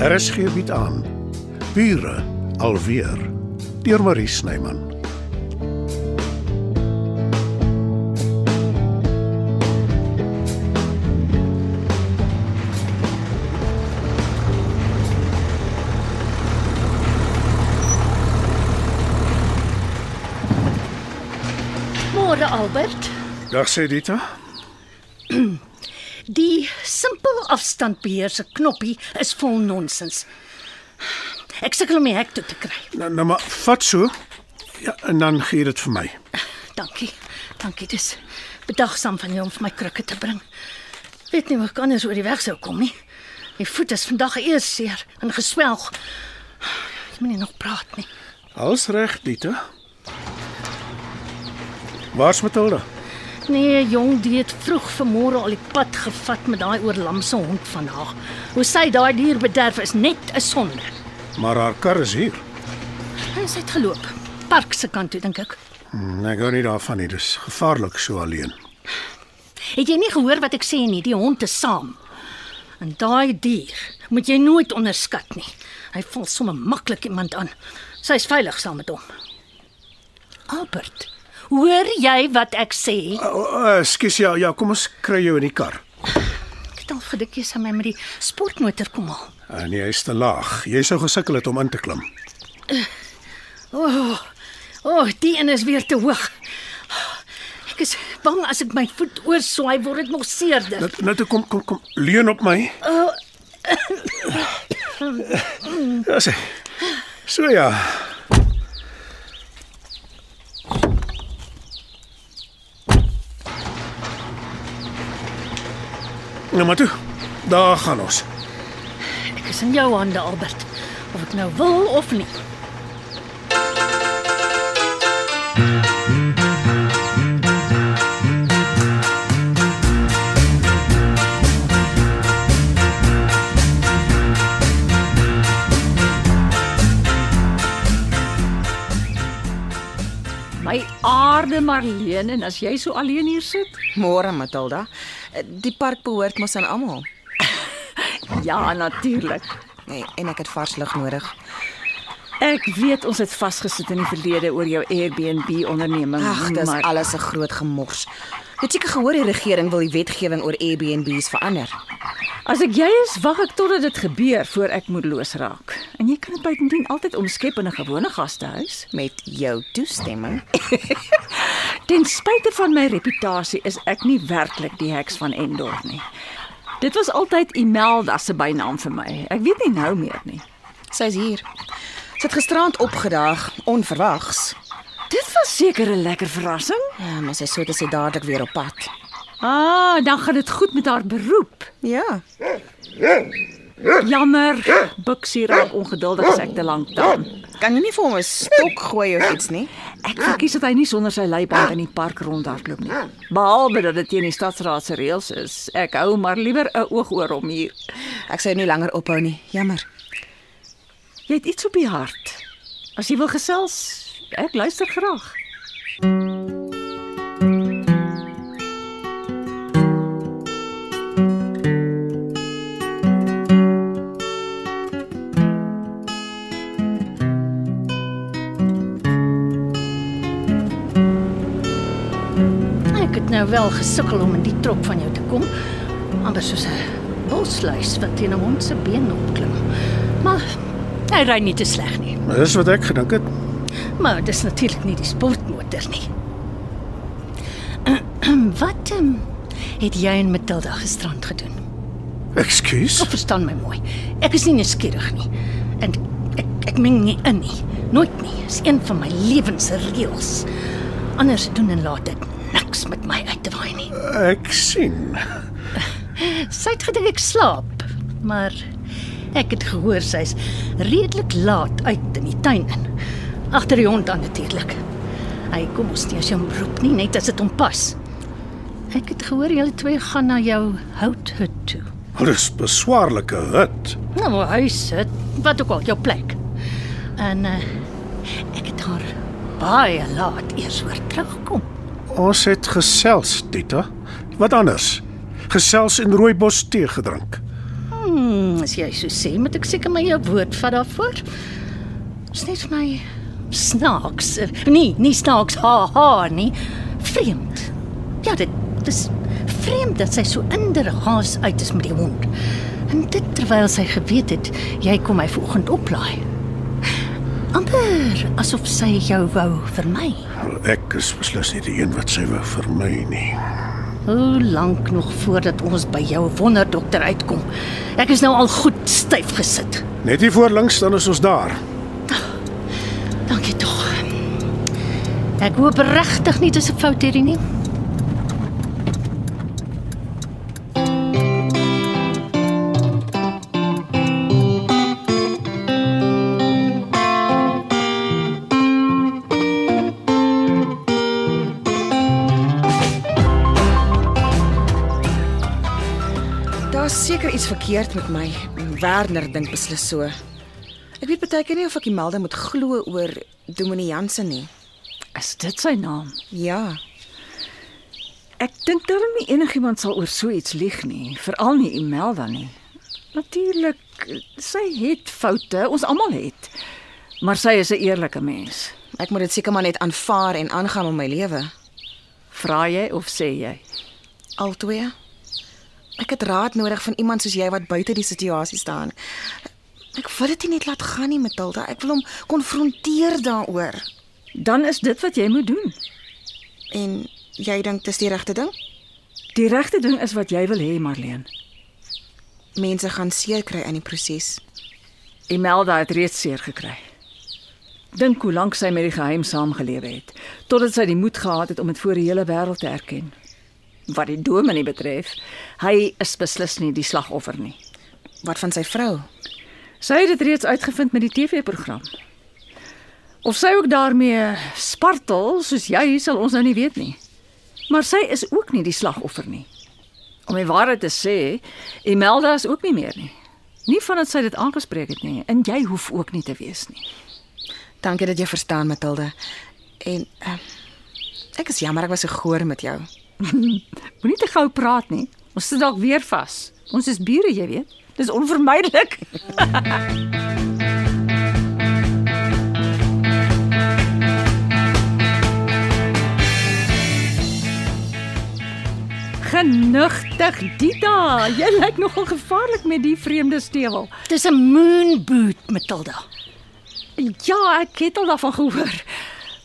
RSG bied aan. Bure alweer. Deur Marie Snyman. Môre Albert. Dag sê Dita. Die simpel afstandbeheer se knoppie is vol nonsens. Ek sukkel om die hek toe te kry. Nou, nou maar vat so. Ja, en dan gee dit vir my. Dankie. Dankie dis bedagsaam van jou om vir my krikke te bring. Weet nie hoe ek anders oor die weg sou kom nie. My voet is vandag eers seer en geswelg. Ek moet nie nog praat nie. Alles reg, Dita. Waar's Matilda? Nee, jong, die het vroeg vanmôre al die pad gevat met daai oorlamse hond van haar. Hoe sy daai dier bederf is net 'n sonde. Maar haar kar is hier. En sy het geloop. Park se kant toe dink ek. Hm, ek gou nie daarvan nie. Dis gevaarlik so alleen. Het jy nie gehoor wat ek sê nie? Die hond is saam. En daai dier moet jy nooit onderskat nie. Hy val sommer maklik iemand aan. Sy's veilig saam met hom. Albert, hoor jy wat ek sê? Ekskuus ja, ja, kom ons kry jou in die kar. Ek het al gedink jy sal my met die sportmotor kom haal. Uh, nee, hy's te laag. Jy sou gesukkel het om in te klim. O, oh, oh, die een is weer te hoog. Ek is bang as ek my voet oorswaai word dit nog seerder. Nou nou toe kom kom kom leun op my. Ja, sê. So ja. Nou maar toe. Daar gaan ons. Ek is in jou hande, Albert. Of ek nou wil of nie. My aarde Marlene en as jy so alleen hier sit? Môre Matilda. Die park behoort mos aan almal. Ja, natuurlik. Nee, en ek het vars lug nodig. Ek weet ons het vasgesit in die verlede oor jou Airbnb onderneming, Ag, dis maar alles 'n groot gemors. Jy het seker gehoor die regering wil die wetgewing oor Airbnbs verander. as ek jy is, wag ek totdat dit gebeur voor ek moedeloos raak. En jy kan dit buitendien altyd omskep in 'n gewone gastehuis. Met jou toestemming. Ten spyte van my reputasie is ek nie werklik die heks van Endor nie. Dit was altyd Imelda se bynaam vir my. Ek weet nie nou meer nie. Sy's hier. Sy het gisterand opgedaag, onverwags. Dit was seker 'n lekker verrassing. Ja, maar sy sê dit sy dadelik weer op pad. Ah, dan gaan dit goed met haar beroep. Ja. Jammer, Buksie raak ongeduldig as ek te lank staan. Kan jy nie vir hom 'n stok gooi of iets nie? Ek verkies dat hy nie sonder sy leiband in die park rondhardloop nie. Behalwe dat dit teen die stadsraad se reëls is. Ek hou maar liewer 'n oog oor hom hier. Ek sou nie langer ophou nie. Jammer. Jy het iets op die hart. As jy wil gesels, ek luister graag. Ek nou wel gesukkel om in die trop van jou te kom, amper soos 'n bosluis wat teen 'n hond se been opklim. Maar hy ry nie te sleg nie. Dis wat ek gedink het. Maar dis natuurlik nie die sportmotor nie. Wat um, het jy en Matilda gisterand gedoen? Ekskuus. Of verstaan my mooi. Ek is nie nuuskierig nie. En ek ek meng nie in nie. Nooit nie. Dis een van my lewensreëls. Anders doen en laat dit niks met my uit te waai nie. Ek sien. Sy het gedink ek slaap, maar ek het gehoor sy's redelik laat uit in die tuin in. Agter die hond aan natuurlik. Hy kom ons nie as jy hom roep nie, net as dit hom pas. Ek het gehoor julle twee gaan na jou houthut toe. Dis beswaarlike hut. Nou, huis, het, wat ook al jou plek. En uh, ek het haar baie laat eers hoor terugkom. Ons het gesels, Tita. Wat anders? Gesels en rooibos tee gedrink. Hmm, as jy so sê, moet ek seker maar jou woord vat daarvoor. Dis net vir my snaaks. Nee, nie snaaks ha ha nie. Vreemd. Ja, dit dis vreemd dat sy so inderhaas uit is met die hond. En dit terwyl sy geweet het jy kom my vanoggend oplaai. amper asof sy jou wou vermy. Ek is beslis nie die een wat sy wou vermy nie. Hoe lank nog voordat ons by jou wonderdokter uitkom? Ek is nou al goed styf gesit. Net hier voor links dan is ons daar. Dankie tog. Ek hoop regtig nie dis 'n fout hierdie nie. Seker iets verkeerd met my. Werner dink beslis so. Ek weet baie keer nie of ek die melding moet glo oor Dominee Jansen nie. Is dit sy naam? Ja, Ek dink darm nie enigiemand sal oor so iets lieg nie, veral nie Imelda nie. Natuurlik, sy het foute, ons almal het. Maar sy is 'n eerlike mens. ek moet dit seker maar net aanvaar en aangaan met my lewe. Vra jy of sê jy? Altwee. Ek het raad nodig van iemand soos jy wat buite die situasie staan. Ek wil dit nie net laat gaan nie, Matilda. Ek wil hom konfronteer daaroor. Dan is dit wat jy moet doen. En jy dink dis die regte ding? Die regte ding is wat jy wil hê, Marlene. Mense gaan seer kry in die proses. Imelda het reeds seer gekry. Dink hoe lank sy met die geheim saamgelewe het, totdat sy die moed gehad het om dit voor die hele wêreld te erken. Wat die dominee betref, hy is beslis nie die slagoffer nie. Wat van sy vrou? Sy het dit reeds uitgevind met die TV-program. Of sy ook daarmee spartel soos jy sal ons nou nie weet nie. Maar sy is ook nie die slagoffer nie. Om die waarheid te sê, Imelda is ook nie meer nie. Nie vandat sy dit aangespreek het nie en jy hoef ook nie te wees nie. Dankie dat jy verstaan, Matilda. En uh, ek is jammer ek was so goor met jou. Moenie te gou praat nie. Ons sit dalk weer vas. Ons is bure, jy weet. Dis onvermydelik. Genigtig, Dita. Jy lyk nogal gevaarlik met die vreemde stewel. Dis 'n moon boot, Matilda. Ja, ek het al daarvan gehoor.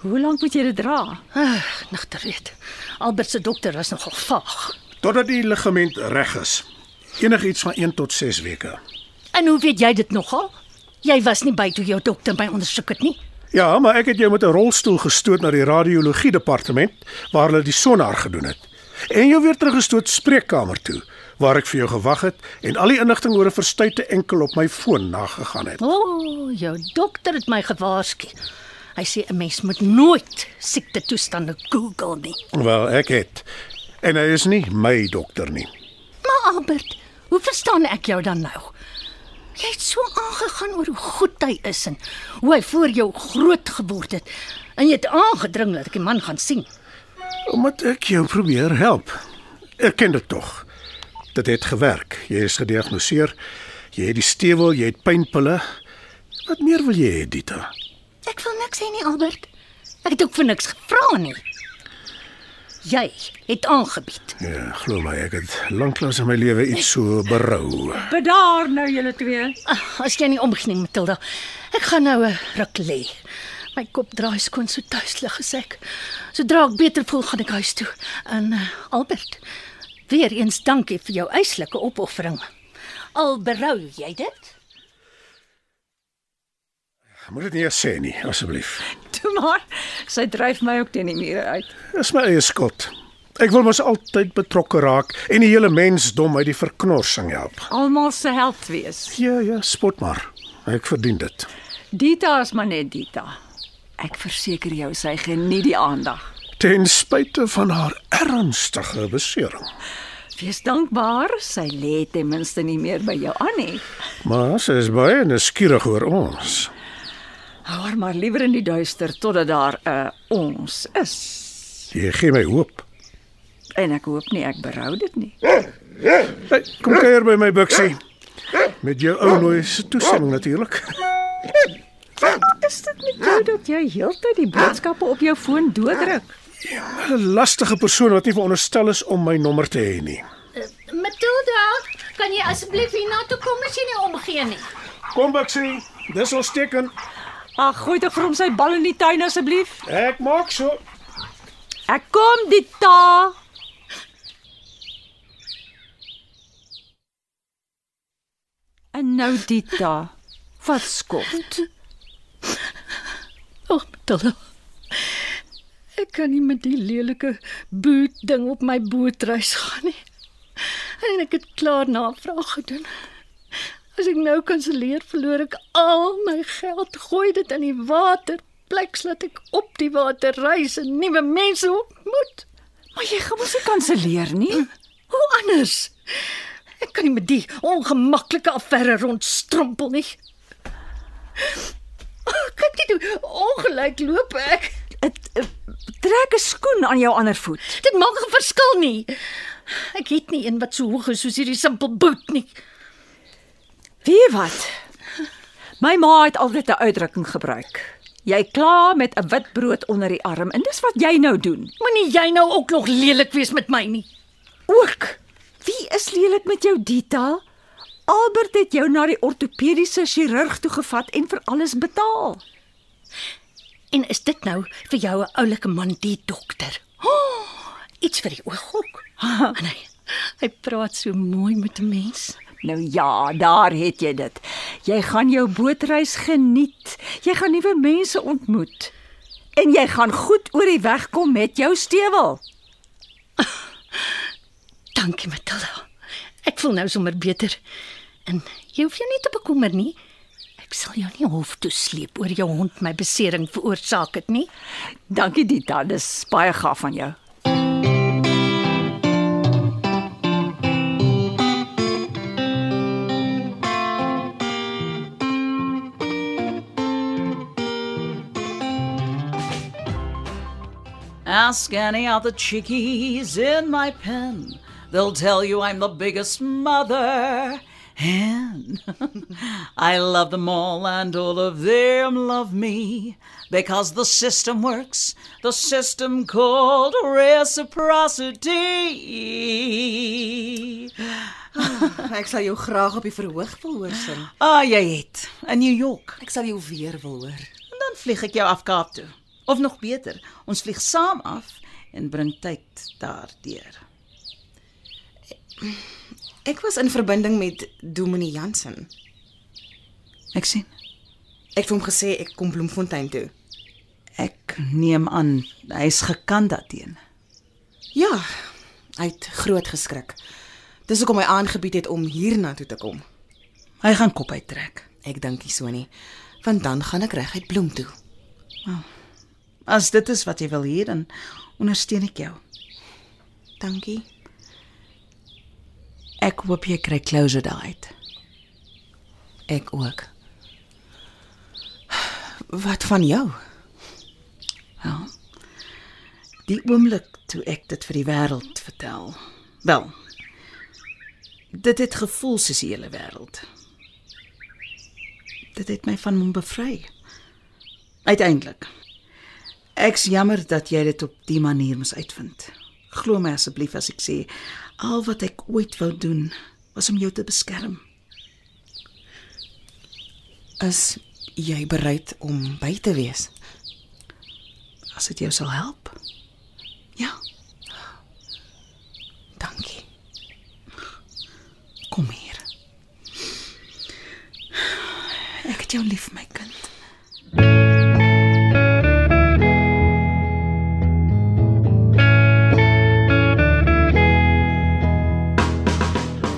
Hoe lank moet jy dit dra? Ag, nigter weet. Albert se dokter was nogal vaag. Totdat die ligament reg is. Enigiets van 1 tot 6 weke. En hoe weet jy dit nogal? Jy was nie by toe jou dokter my ondersoek het nie. Ja, maar ek het jou met 'n rolstoel gestoot na die radiologie departement waar hulle die sonar gedoen het. En jou weer teruggestoot spreekkamer toe waar ek vir jou gewag het en al die inligting oor 'n verstuite enkel op my foon nagegaan het. O, oh, jou dokter het my gewaarsku. Hy sê 'n mens moet nooit siekte toestande Google nie. Wel, ek het. En hy is nie my dokter nie. Maar Albert, hoe verstaan ek jou dan nou? Jy het so aangegaan oor hoe goed hy is en hoe hy voor jou groot geword het. En jy het aangedring dat ek die man gaan sien. Omdat ek jou probeer help. Ek ken dit tog. Dit het gewerk. Jy is gediagnoseer. Jy het die stewel, jy het pynpille. Wat meer wil jy hê, Dita? Niks hê nie, Albert. Ek het ook vir niks gevra nie. Jy het aangebied. Ja, glo my, ek het lanklaas in my lewe iets so berou. Bedaar nou julle twee. Ag, As jy nie omgee nie, Matilda. Ek gaan nou 'n ruk lê. My kop draai skoon so tuislig as ek. Sodra ek beter voel, gaan ek huis toe. En uh, Albert, weer eens dankie vir jou eislike opoffering. Al berou jy dit? Moet dit nie eers sê nie, asseblief. Toe maar, sy dryf my ook teen die mure uit. Dis my eie skuld. Ek wil mos altyd betrokke raak en die hele mensdom uit die verknorsing help. Almal se held wees. Ja, ja, spot maar. Ek verdien dit. Dita is maar net Dita. Ek verseker jou sy geniet die aandag. Ten spyte van haar ernstige besering. Wees dankbaar, sy lê ten minste nie meer by jou aan nie. Maar sy is baie nuuskierig oor ons. Hou haar maar liewer in die duister totdat daar 'n uh, ons is. Jy gee my hoop. En ek hoop nie ek berou dit nie. Hey, kom kuier by my buksie. Met jou ou nooi se toestemming natuurlik. Is dit met jou dat jy heeltyd die boodskappe op jou foon dooddruk? 'n Lastige persoon wat nie veronderstel is om my nommer te hê nie. Matilda, kan jy asseblief hiernatoe kom as jy nie omgee nie? Kom Baksie, dis ons teken. Ag, gooi tog vir hom sy bal in die tuin asseblief. Ek maak so. Ek kom die ta. En nou Dita, wat skot? Ag, Matilda. Ek kan nie met die lelike boot ding op my bootreis gaan nie. En ek het klaar navraag gedoen. As ek nou kanselleer, verloor ek al my geld, gooi dit in die water, pleks laat ek op die water reis en nuwe mense ontmoet. Maar jy gaan mos nie kanselleer nie. Hoe anders? Ek kan nie met die ongemaklike affære rondstrompel nie. Kyk net hoe ongelyk loop ek. Dit eh, trek 'n skoen aan jou ander voet. Dit maak 'n verskil nie. Ek het nie een wat so hoog is soos hierdie simpel boot nie. Jy wat? My ma het altyd 'n uitdrukking gebruik. Jy kla met 'n wit brood onder die arm en dis wat jy nou doen. Moenie jy nou ook nog lelik wees met my nie. Ook. Wie is lelik met jou Dita? Albert het jou na die ortopediese chirurg toe gevat en vir alles betaal. En is dit nou vir jou 'n oulike man die dokter? Oh, iets vir die oog ook. En hy hy praat so mooi met 'n mens. Nou ja, daar het jy dit. Jy gaan jou bootreis geniet. Jy gaan nuwe mense ontmoet. En jy gaan goed oor die weg kom met jou stewel. Dankie Matilda. Ek voel nou sommer beter. En jy hoef jou nie te bekommer nie. Ek sal jou nie hof toe sleep oor jou hond my besering veroorsaak het nie. Dankie Dita, dis baie gaaf van jou. Ask any of the chickies in my pen. They'll tell you I'm the biggest mother hen. I love them all, and all of them love me because the system works, the system called reciprocity. Ek sal jou graag op die verhoog wil hoor sing. Ah, jy het in New York. Ek sal jou weer wil hoor. En dan vlieg ek jou af Kaap toe. Of nog beter, ons vlieg saam af en bring tyd daardeur. Ek was in verbinding met Dominee Jansen. Ek sien. Ek het hom gesê ek kom Bloemfontein toe. Ek neem aan hy's gekant daarteen. Ja, hy het groot geskrik. Dis hoekom hy aangebied het om hiernatoe te kom. Hy gaan kop uittrek. Ek dink nie so nie, want dan gaan ek reguit Bloem toe. As dit is wat jy wil hê, dan ondersteun ek jou. Dankie. Ek hoop jy kry closure daai. Ek ook. Wat van jou? Ja. Die oomblik toe ek dit vir die wêreld vertel. Wel. Dit het gevoel soos die hele wêreld. Dit het my van hom bevry. Uiteindelik. Ek's jammer dat jy dit op die manier moes uitvind. Glo my asseblief as ek sê al wat ek ooit wou doen was om jou te beskerm. Is jy bereid om by te wees? As dit jou sal help. Ja, Dankie. kom hier. Ek het jou lief, my